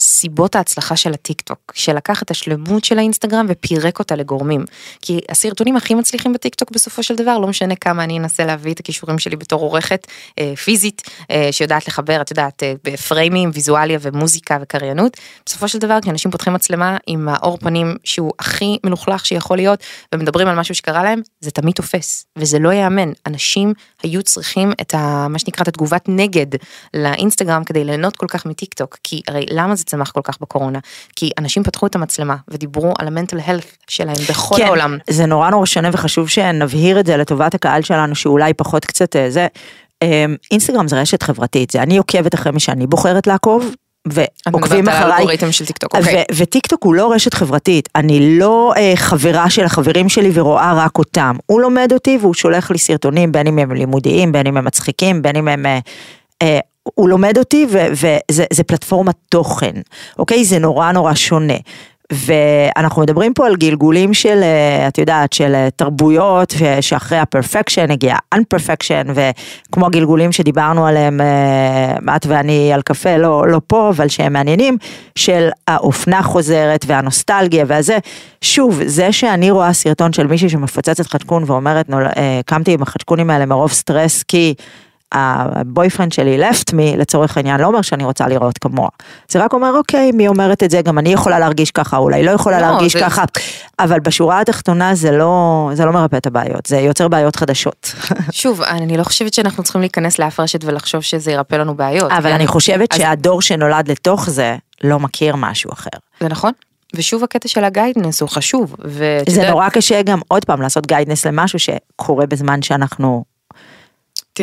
מסיבות ההצלחה של הטיק טוק, שלקח את השלמות של האינסטגרם ופירק אותה לגורמים. כי הסרטונים הכי מצליחים בטיק טוק בסופו של דבר, לא משנה כמה אני אנסה להביא את הכישורים שלי בתור עורכת אה, פיזית, אה, שיודעת לחבר, את יודעת, אה, בפריימים, ויזואליה ומוזיקה וקריינות, בסופו של דבר כשאנשים פותחים מצלמה עם האור פנים שהוא הכי מלוכלך שיכול להיות, ומדברים על משהו שקרה להם, זה תמיד תופס, וזה לא ייאמן. אנשים היו צריכים את ה, מה שנקרא את התגובת נגד לאינסטגרם כדי ליהנות כל כך מטיק טוק, כי הרי למה זה צמח כל כך בקורונה? כי אנשים פתחו את המצלמה ודיברו על ה mental health שלהם בכל כן, העולם. זה נורא נורא שונה וחשוב שנבהיר את זה לטובת הקהל שלנו שאולי פחות קצת אה, זה. אה, אינסטגרם זה רשת חברתית, זה אני עוקבת אחרי מי שאני בוחרת לעקוב. את ועוקבים מדברת על אחריי, של טיק טוק, אוקיי. ו- וטיק טוק הוא לא רשת חברתית, אני לא אה, חברה של החברים שלי ורואה רק אותם, הוא לומד אותי והוא שולח לי סרטונים בין אם הם לימודיים, בין אם הם מצחיקים, בין אם הם... אה, אה, הוא לומד אותי וזה זה פלטפורמת תוכן, אוקיי? זה נורא נורא שונה. ואנחנו מדברים פה על גלגולים של, אה, את יודעת, של אה, תרבויות, שאחרי הפרפקשן הגיע unperfection, וכמו הגלגולים שדיברנו עליהם, אה, את ואני על קפה, לא, לא פה, אבל שהם מעניינים, של האופנה חוזרת והנוסטלגיה והזה. שוב, זה שאני רואה סרטון של מישהי שמפוצצת חדקון ואומרת, נול- קמתי עם החצ'קונים האלה מרוב סטרס, כי... ה boyfriend שלי left me לצורך העניין לא אומר שאני רוצה לראות כמוה. זה רק אומר אוקיי מי אומרת את זה גם אני יכולה להרגיש ככה אולי לא יכולה לא, להרגיש זה- ככה. אבל בשורה התחתונה זה לא זה לא מרפא את הבעיות זה יוצר בעיות חדשות. שוב, אני לא חושבת שאנחנו צריכים להיכנס לאף רשת ולחשוב שזה ירפא לנו בעיות. אבל כי אני חושבת אז- שהדור שנולד לתוך זה לא מכיר משהו אחר. זה נכון. ושוב הקטע של ה guidance הוא חשוב. ואתה זה יודע, נורא קשה גם עוד פעם לעשות guidance למשהו שקורה בזמן שאנחנו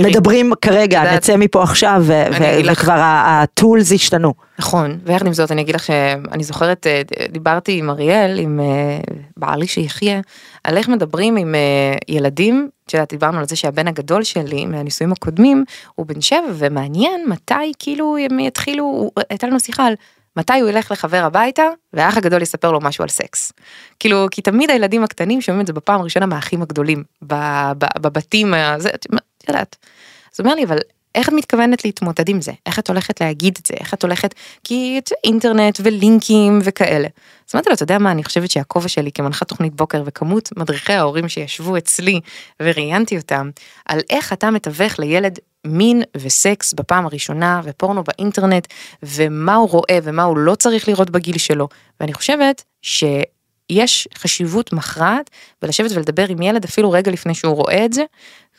תראי, מדברים כרגע יודעת- נצא מפה עכשיו ו- לך- וכבר הטולס השתנו. נכון, ויחד עם זאת אני אגיד לך שאני זוכרת, אה, דיברתי עם אריאל, עם אה, בעלי שיחיה, על איך מדברים עם אה, ילדים, את יודעת, דיברנו על זה שהבן הגדול שלי מהנישואים הקודמים הוא בן שבע ומעניין מתי כאילו הם יתחילו, הייתה לנו שיחה על מתי הוא ילך לחבר הביתה והאח הגדול יספר לו משהו על סקס. כאילו, כי תמיד הילדים הקטנים שומעים את זה בפעם הראשונה מהאחים הגדולים, בבתים, זה, יודעת. אז הוא אומר לי, אבל איך את מתכוונת להתמודד עם זה? איך את הולכת להגיד את זה? איך את הולכת, כי את אינטרנט ולינקים וכאלה. אז אמרתי לו, אתה יודע מה, אני חושבת שהכובע שלי כמנחת תוכנית בוקר וכמות מדריכי ההורים שישבו אצלי וראיינתי אותם, על איך אתה מתווך לילד מין וסקס בפעם הראשונה ופורנו באינטרנט ומה הוא רואה ומה הוא לא צריך לראות בגיל שלו. ואני חושבת שיש חשיבות מכרעת בלשבת ולדבר עם ילד אפילו רגע לפני שהוא רואה את זה,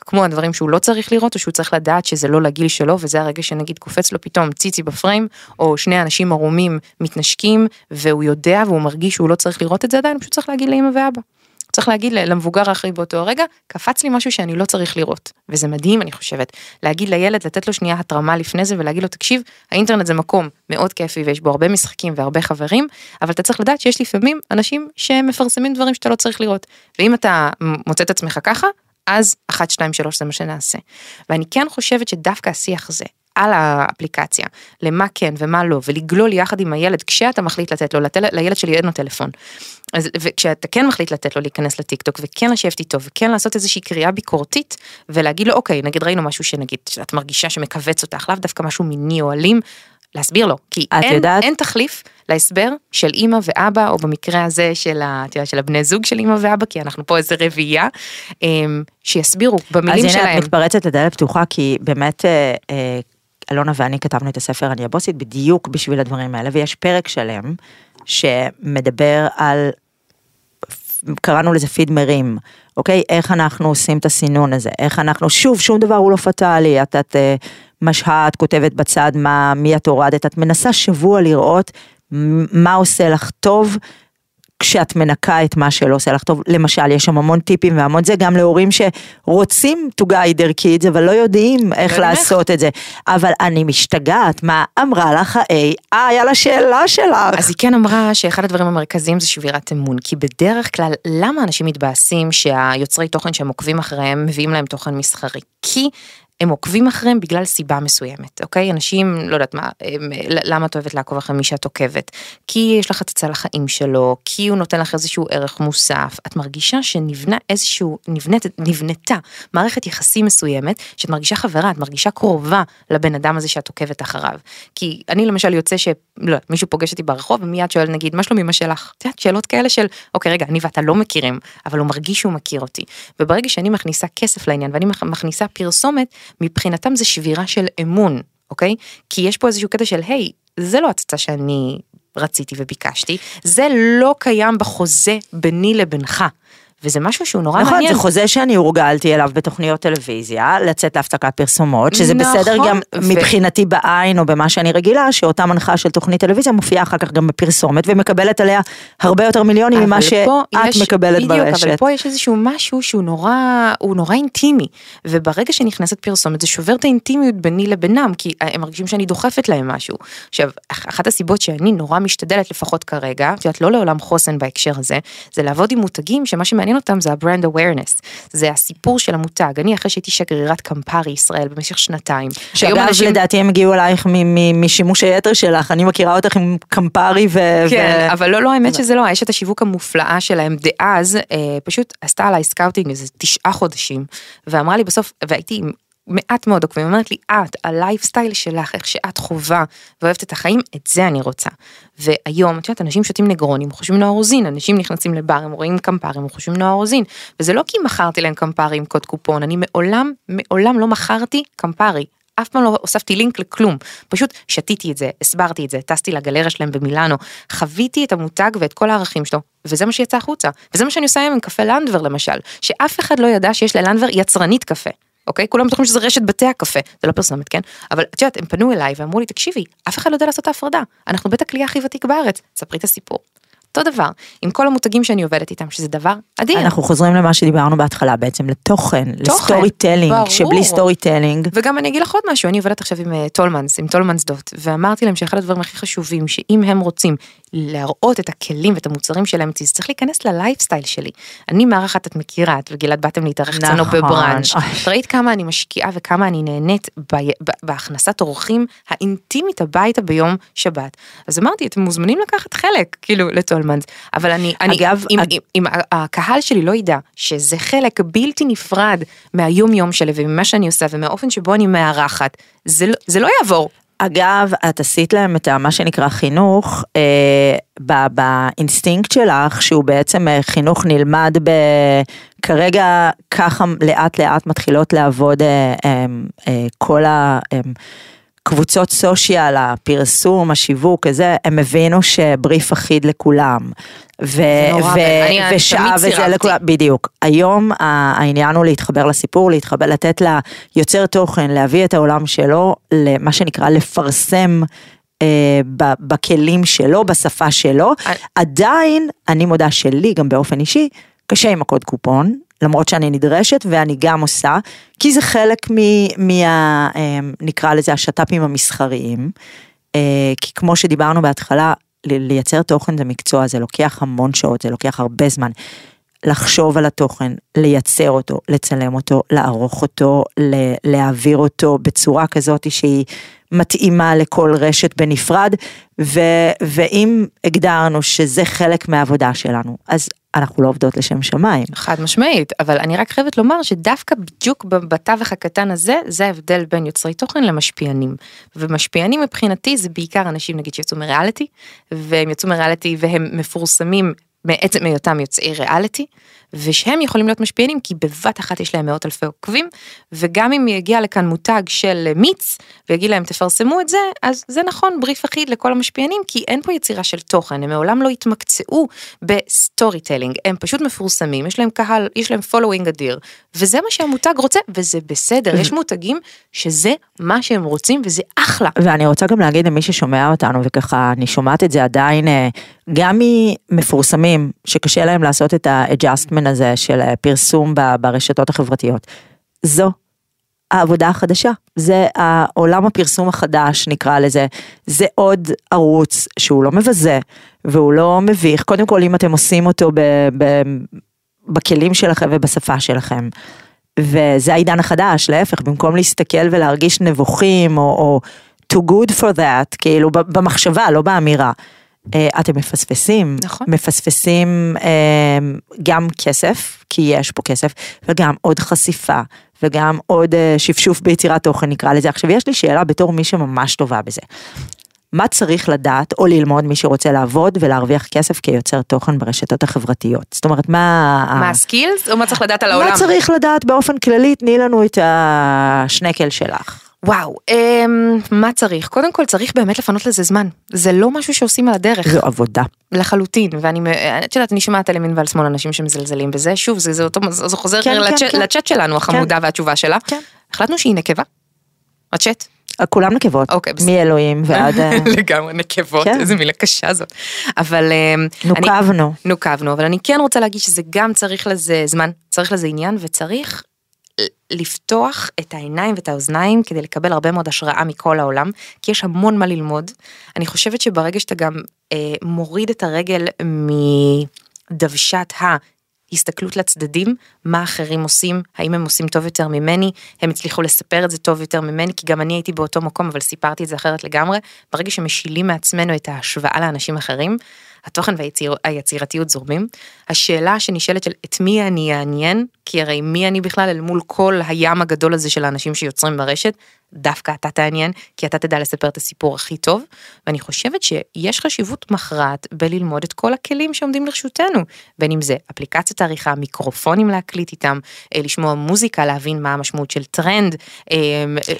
כמו הדברים שהוא לא צריך לראות או שהוא צריך לדעת שזה לא לגיל שלו וזה הרגע שנגיד קופץ לו פתאום ציצי בפריים או שני אנשים ערומים מתנשקים והוא יודע והוא מרגיש שהוא לא צריך לראות את זה עדיין, הוא פשוט צריך להגיד לאמא ואבא. צריך להגיד למבוגר האחראי באותו הרגע, קפץ לי משהו שאני לא צריך לראות. וזה מדהים אני חושבת, להגיד לילד, לתת לו שנייה התרמה לפני זה ולהגיד לו, תקשיב, האינטרנט זה מקום מאוד כיפי ויש בו הרבה משחקים והרבה חברים, אבל אתה צריך לדעת שיש לפעמים אנשים שמפרסמים דברים שאתה לא צריך לראות. ואם אתה מוצא את עצמך ככה, אז 1, 2, 3 זה מה שנעשה. ואני כן חושבת שדווקא השיח הזה, על האפליקציה, למה כן ומה לא, ולגלול יחד עם הילד כשאתה מחליט לתת לו, לתל, לילד שלי אין לו טלפון. אז, וכשאתה כן מחליט לתת לו להיכנס לטיק טוק וכן לשבת איתו וכן לעשות איזושהי קריאה ביקורתית ולהגיד לו אוקיי נגיד ראינו משהו שנגיד שאת מרגישה שמכווץ אותך לאו דווקא משהו מיני או אלים להסביר לו כי אין, יודעת- אין תחליף להסבר של אימא ואבא או במקרה הזה של, ה, יודעת, של הבני זוג של אימא ואבא כי אנחנו פה איזה רביעייה אמ, שיסבירו במילים אז הנה שלהם. את מתפרצת לדלת פתוחה כי באמת אה, אה, אלונה ואני כתבנו את הספר אני הבוסית בדיוק בשביל הדברים האלה ויש פרק שלם שמדבר על קראנו לזה פיד מרים, אוקיי? איך אנחנו עושים את הסינון הזה, איך אנחנו, שוב, שום דבר הוא לא פטאלי, את, את אה, משהה, את כותבת בצד מה, מי את הורדת, את מנסה שבוע לראות מה עושה לך טוב. כשאת מנקה את מה שלא עושה לך טוב, למשל יש שם המון טיפים והמון זה גם להורים שרוצים to guide their kids אבל לא יודעים איך. לעשות את זה, אבל אני משתגעת, מה אמרה לך ה-AI על השאלה שלך? אז היא כן אמרה שאחד הדברים המרכזיים זה שבירת אמון, כי בדרך כלל למה אנשים מתבאסים שהיוצרי תוכן שהם עוקבים אחריהם מביאים להם תוכן מסחרי? כי הם עוקבים אחריהם בגלל סיבה מסוימת, אוקיי? אנשים, לא יודעת מה, הם, למה את אוהבת לעקוב אחרי מי שאת עוקבת? כי יש לך הצצה לחיים שלו, כי הוא נותן לך איזשהו ערך מוסף, את מרגישה שנבנה איזשהו, נבנית, נבנתה מערכת יחסים מסוימת, שאת מרגישה חברה, את מרגישה קרובה לבן אדם הזה שאת עוקבת אחריו. כי אני למשל יוצא ש... לא, מישהו פוגש אותי ברחוב ומיד שואל נגיד מה שלומי אמא שלך? את יודעת שאלות כאלה של אוקיי רגע אני ואתה לא מכירים אבל הוא מרגיש שהוא מכיר אותי. וברגע שאני מכניסה כסף לעניין ואני מכ- מכניסה פרסומת מבחינתם זה שבירה של אמון אוקיי? כי יש פה איזשהו קטע של היי זה לא הצצה שאני רציתי וביקשתי זה לא קיים בחוזה ביני לבינך. וזה משהו שהוא נורא נכון, מעניין. זה חוזה שאני הורגלתי אליו בתוכניות טלוויזיה, לצאת להפסקת פרסומות, שזה נכון, בסדר גם ו- מבחינתי בעין או במה שאני רגילה, שאותה מנחה של תוכנית טלוויזיה מופיעה אחר כך גם בפרסומת ומקבלת עליה הרבה יותר מיליונים ממה אבל שאת יש- מקבלת בדיוק, אבל ברשת. פה יש איזשהו משהו שהוא נורא, הוא נורא אינטימי, וברגע שנכנסת פרסומת זה שובר את האינטימיות ביני לבינם, כי הם מרגישים שאני דוחפת להם משהו. עכשיו, אח- אחת הסיבות שאני נורא משתדלת לפחות כרגע, את יודעת, לא לעולם חוסן בהקשר הזה, זה לעבוד עם מותגים שמה שמעניין אותם זה ה-brand awareness, זה הסיפור של המותג. אני אחרי שהייתי שגרירת קמפרי ישראל במשך שנתיים. שאגב, אנשים- לדעתי הם הגיעו אלייך משימוש היתר שלך, אני מכירה אותך עם קמפרי ו... כן, ו- אבל לא, לא, האמת שזה לא, אשת השיווק המופלאה שלהם דאז, אה, פשוט עשתה עליי scouting איזה תשעה חודשים, ואמרה לי בסוף, והייתי עם מעט מאוד עוקבים, אומרת לי, את, הלייפסטייל שלך, איך שאת חווה ואוהבת את החיים, את זה אני רוצה. והיום, את יודעת, אנשים שותים נגרונים, חושבים נועה רוזין, אנשים נכנסים לבר, הם רואים קמפרי, הם חושבים נועה רוזין. וזה לא כי מכרתי להם קמפרי עם קוד קופון, אני מעולם, מעולם לא מכרתי קמפרי. אף פעם לא הוספתי לינק לכלום, פשוט שתיתי את זה, הסברתי את זה, טסתי לגלריה שלהם במילאנו, חוויתי את המותג ואת כל הערכים שלו, וזה מה שיצא החוצה, וזה מה שאני עושה היום עם קפה לנדוור למשל, שאף אחד לא ידע שיש ללנדוור יצרנית קפה. אוקיי? כולם בטוחים שזה רשת בתי הקפה, זה לא פרסומת, כן? אבל את יודעת, הם פנו אליי ואמרו לי, תקשיבי, אף אחד לא יודע לעשות את ההפרדה, אנחנו בית הקלייה הכי ותיק בארץ, ספרי את הסיפור. אותו דבר, עם כל המותגים שאני עובדת איתם, שזה דבר אדיר. אנחנו חוזרים למה שדיברנו בהתחלה בעצם, לתוכן, תוכן, ל storytelling. שבלי storytelling, וגם אני אגיד לך עוד משהו, אני עובדת עכשיו עם אה, טולמנס, עם טולמנס דוט, ואמרתי להם שאחד הדברים הכי חשובים, שאם הם רוצים להראות את הכלים ואת המוצרים שלהם, אז צריך להיכנס ללייפסטייל שלי. אני מארחת, את מכירה, את וגלעד באתם להתארח אצלנו נכון. בבראנץ'. ראית כמה אני משקיעה וכמה אני נהנית בהכנסת אורחים האינטימית הביתה ביום שבת. אז אמרתי, אתם מוזמנים לקחת חלק, כאילו, לטולמנס. אבל אני, אני, אגב, אם, אג- אם, אם הקהל שלי לא ידע שזה חלק בלתי נפרד מהיום יום שלי וממה שאני עושה ומהאופן שבו אני מארחת, זה, לא- זה לא יעבור. אגב, את עשית להם את מה שנקרא חינוך, אה, ב- באינסטינקט שלך, שהוא בעצם אה, חינוך נלמד ב... כרגע ככה לאט לאט מתחילות לעבוד אה, אה, אה, כל ה... אה, קבוצות סושיאל, הפרסום, השיווק, הזה, הם הבינו שבריף אחיד לכולם. ו- ו- אני ושעה וזה. לכולם, בדיוק. היום העניין הוא להתחבר לסיפור, להתחבר, לתת ליוצר תוכן, להביא את העולם שלו, למה שנקרא לפרסם. אה, בכלים שלו, בשפה שלו, עדיין, אני מודה שלי, גם באופן אישי, קשה עם הקוד קופון, למרות שאני נדרשת ואני גם עושה, כי זה חלק מה... אה, נקרא לזה השת"פים המסחריים, אה, כי כמו שדיברנו בהתחלה, לייצר תוכן זה מקצוע, זה לוקח המון שעות, זה לוקח הרבה זמן. לחשוב על התוכן, לייצר אותו, לצלם אותו, לערוך אותו, להעביר אותו בצורה כזאת שהיא מתאימה לכל רשת בנפרד, ו- ואם הגדרנו שזה חלק מהעבודה שלנו, אז אנחנו לא עובדות לשם שמיים. חד משמעית, אבל אני רק חייבת לומר שדווקא בדיוק בתווך הקטן הזה, זה ההבדל בין יוצרי תוכן למשפיענים. ומשפיענים מבחינתי זה בעיקר אנשים נגיד שיצאו מריאליטי, והם יצאו מריאליטי והם מפורסמים מעצם היותם יוצאי ריאליטי, ושהם יכולים להיות משפיענים כי בבת אחת יש להם מאות אלפי עוקבים, וגם אם יגיע לכאן מותג של מיץ, ויגיד להם תפרסמו את זה, אז זה נכון בריף אחיד לכל המשפיענים, כי אין פה יצירה של תוכן, הם מעולם לא התמקצעו ב storytelling, הם פשוט מפורסמים, יש להם קהל, יש להם following אדיר, וזה מה שהמותג רוצה, וזה בסדר, יש מותגים שזה מה שהם רוצים וזה אחלה. ואני רוצה גם להגיד למי ששומע אותנו, וככה אני שומעת את זה עדיין, אה, גם ממפורסמים, שקשה להם לעשות את ה-adjustment הזה של אה, פרסום ברשתות החברתיות. זו העבודה החדשה, זה העולם הפרסום החדש נקרא לזה, זה עוד ערוץ שהוא לא מבזה והוא לא מביך, קודם כל אם אתם עושים אותו ב, ב, בכלים שלכם ובשפה שלכם. וזה העידן החדש, להפך, במקום להסתכל ולהרגיש נבוכים או, או too good for that, כאילו במחשבה, לא באמירה. אה, אתם מפספסים, נכון. מפספסים אה, גם כסף, כי יש פה כסף, וגם עוד חשיפה, וגם עוד אה, שפשוף ביצירת תוכן נקרא לזה. עכשיו יש לי שאלה בתור מי שממש טובה בזה. מה צריך לדעת או ללמוד מי שרוצה לעבוד ולהרוויח כסף כיוצר תוכן ברשתות החברתיות? זאת אומרת, מה... מה הסקילס או מה צריך לדעת על העולם? מה צריך לדעת באופן כללי? תני לנו את השנקל שלך. וואו, אמ, מה צריך? קודם כל צריך באמת לפנות לזה זמן. זה לא משהו שעושים על הדרך. זו עבודה. לחלוטין, ואני, את יודעת, אני שומעת על ימין ועל שמאל אנשים שמזלזלים בזה, שוב, זה, זה אותו, זה חוזר כן, כן, לצ'אט, כן. לצ'אט שלנו, החמודה והתשובה שלה. כן. החלטנו שהיא נקבה. הצ'אט. כולם נקבות. אוקיי. מאלוהים ועד... אה, לגמרי נקבות, כן. איזה מילה קשה זאת. אבל... אמ, אני- נוקבנו. נוקבנו, אבל אני כן רוצה להגיד שזה גם צריך לזה זמן, צריך לזה עניין, וצריך לפתוח את העיניים ואת האוזניים כדי לקבל הרבה מאוד השראה מכל העולם, כי יש המון מה ללמוד. אני חושבת שברגע שאתה גם אה, מוריד את הרגל מדוושת ההסתכלות לצדדים, מה אחרים עושים, האם הם עושים טוב יותר ממני, הם הצליחו לספר את זה טוב יותר ממני, כי גם אני הייתי באותו מקום, אבל סיפרתי את זה אחרת לגמרי. ברגע שמשילים מעצמנו את ההשוואה לאנשים אחרים, התוכן והיצירתיות זורמים. השאלה שנשאלת של את מי אני אעניין, כי הרי מי אני בכלל אל מול כל הים הגדול הזה של האנשים שיוצרים ברשת, דווקא אתה תעניין, כי אתה תדע לספר את הסיפור הכי טוב, ואני חושבת שיש חשיבות מכרעת בללמוד את כל הכלים שעומדים לרשותנו, בין אם זה אפליקציית עריכה, מיקרופונים להקליט איתם, אה, לשמוע מוזיקה, להבין מה המשמעות של טרנד. אה,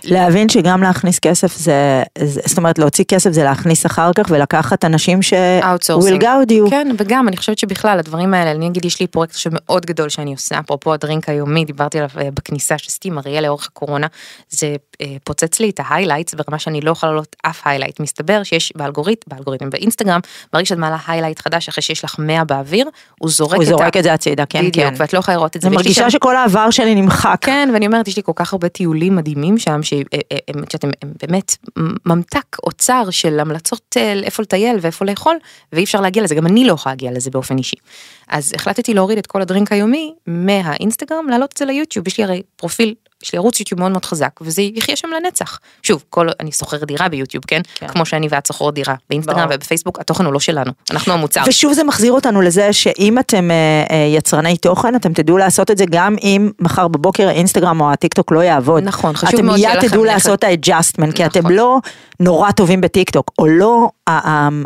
להבין שגם להכניס כסף זה, זאת אומרת להוציא כסף זה להכניס אחר כך ולקחת אנשים ש... will guide you. כן, וגם אני חושבת שבכלל הדברים האלה, אני אגיד יש לי פרויקט עכשיו מאוד גדול שאני עושה, אפרופו ה drink היומי, דיברתי עליו אה, בכניסה שעשיתי מריה לאורך הקורונה, זה פוצץ לי את ה highlights ברמה שאני לא יכולה לעלות אף highlight. מסתבר שיש באלגוריתם, באלגוריתם באינסטגרם, ברגע שאת מעלה highlight חדש אחרי שיש לך 100 באוויר, הוא זורק הוא את זורק את זה הצידה, כן, בדיוק, כן. ואת לא יכולה לראות את זה. אני מרגישה שכל העבר שלי נמחק. כן, ואני אומרת, יש לי כל כך הרבה טיולים מדהימים שם, שאתם באמת ממתק, אוצר של המלצות אה, איפה לטייל ואיפה לאכול, ואי אפשר להגיע לזה, גם אני לא יכולה להגיע לזה באופן אישי. אז החלטתי להוריד את כל הדרינק היומי מהאינסטגרם, להעלות את זה ליוטיוב, יש לי הרי פרופיל יש לי ערוץ יוטיוב מאוד מאוד חזק וזה יחיה שם לנצח. שוב, כל, אני שוכר דירה ביוטיוב, כן? כן. כמו שאני ואת שוכרות דירה באינסטגרם ברור. ובפייסבוק, התוכן הוא לא שלנו, אנחנו המוצר. ושוב זה מחזיר אותנו לזה שאם אתם אה, אה, יצרני תוכן, אתם תדעו לעשות את זה גם אם מחר בבוקר האינסטגרם או הטיק טוק לא יעבוד. נכון, חשוב מאוד שיהיה לכם... אתם מיד תדעו לעשות את ה adjustment, כי נכון. אתם לא נורא טובים בטיק טוק, או לא,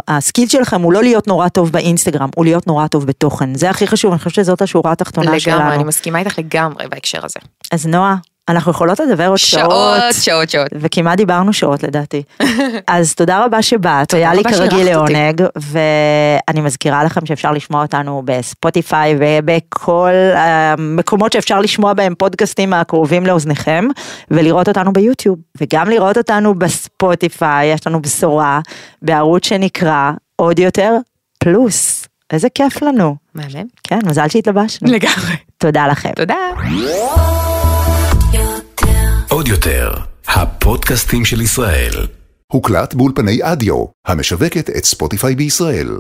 ה skill שלכם הוא לא להיות נורא טוב באינסטגרם, הוא להיות נורא טוב בתוכן. זה הכי חשוב, אני חושבת שזאת השורה התחתונה שלנו. לגמרי, אני מסכימה איתך לגמרי בהקשר הזה. אז נועה, אנחנו יכולות לדבר עוד שעות. שעות, שעות, שעות. וכמעט דיברנו שעות לדעתי. אז תודה רבה שבאת, היה לי כרגיל לעונג, ואני מזכירה לכם שאפשר לשמוע אותנו בספוטיפיי ובכל המקומות שאפשר לשמוע בהם פודקאסטים הקרובים לאוזניכם, ולראות אותנו ביוטיוב, וגם לראות אותנו בספוטיפיי, יש לנו בשורה בערוץ שנקרא עוד יותר פלוס. איזה כיף לנו. מהמם. כן, מזל שהתלבשנו. לגמרי. תודה לכם. תודה. עוד יותר, הפודקאסטים של ישראל. הוקלט באולפני אדיו, המשווקת את ספוטיפיי בישראל.